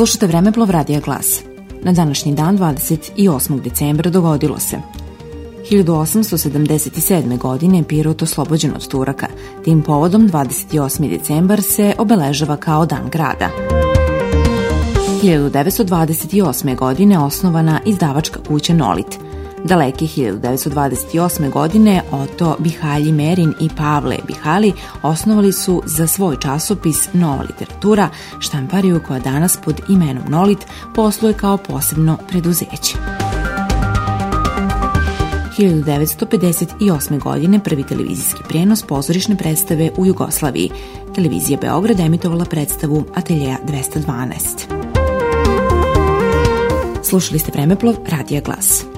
Slušate Vremeplov radija glas. Na današnji dan, 28. decembra, dogodilo se 1877. godine je Pirot oslobođen od Turaka. Tim povodom 28. decembar se obeležava kao dan grada. 1928. godine osnovana izdavačka kuća Nolit – Daleki 1928. godine Oto Bihalji Merin i Pavle Bihali osnovali su za svoj časopis Nova literatura, štampariju koja danas pod imenom Nolit posluje kao posebno preduzeće. 1958. godine prvi televizijski prenos pozorišne predstave u Jugoslaviji. Televizija Beograd emitovala predstavu Ateljeja 212. Slušali ste Vremeplov, Radija Glas.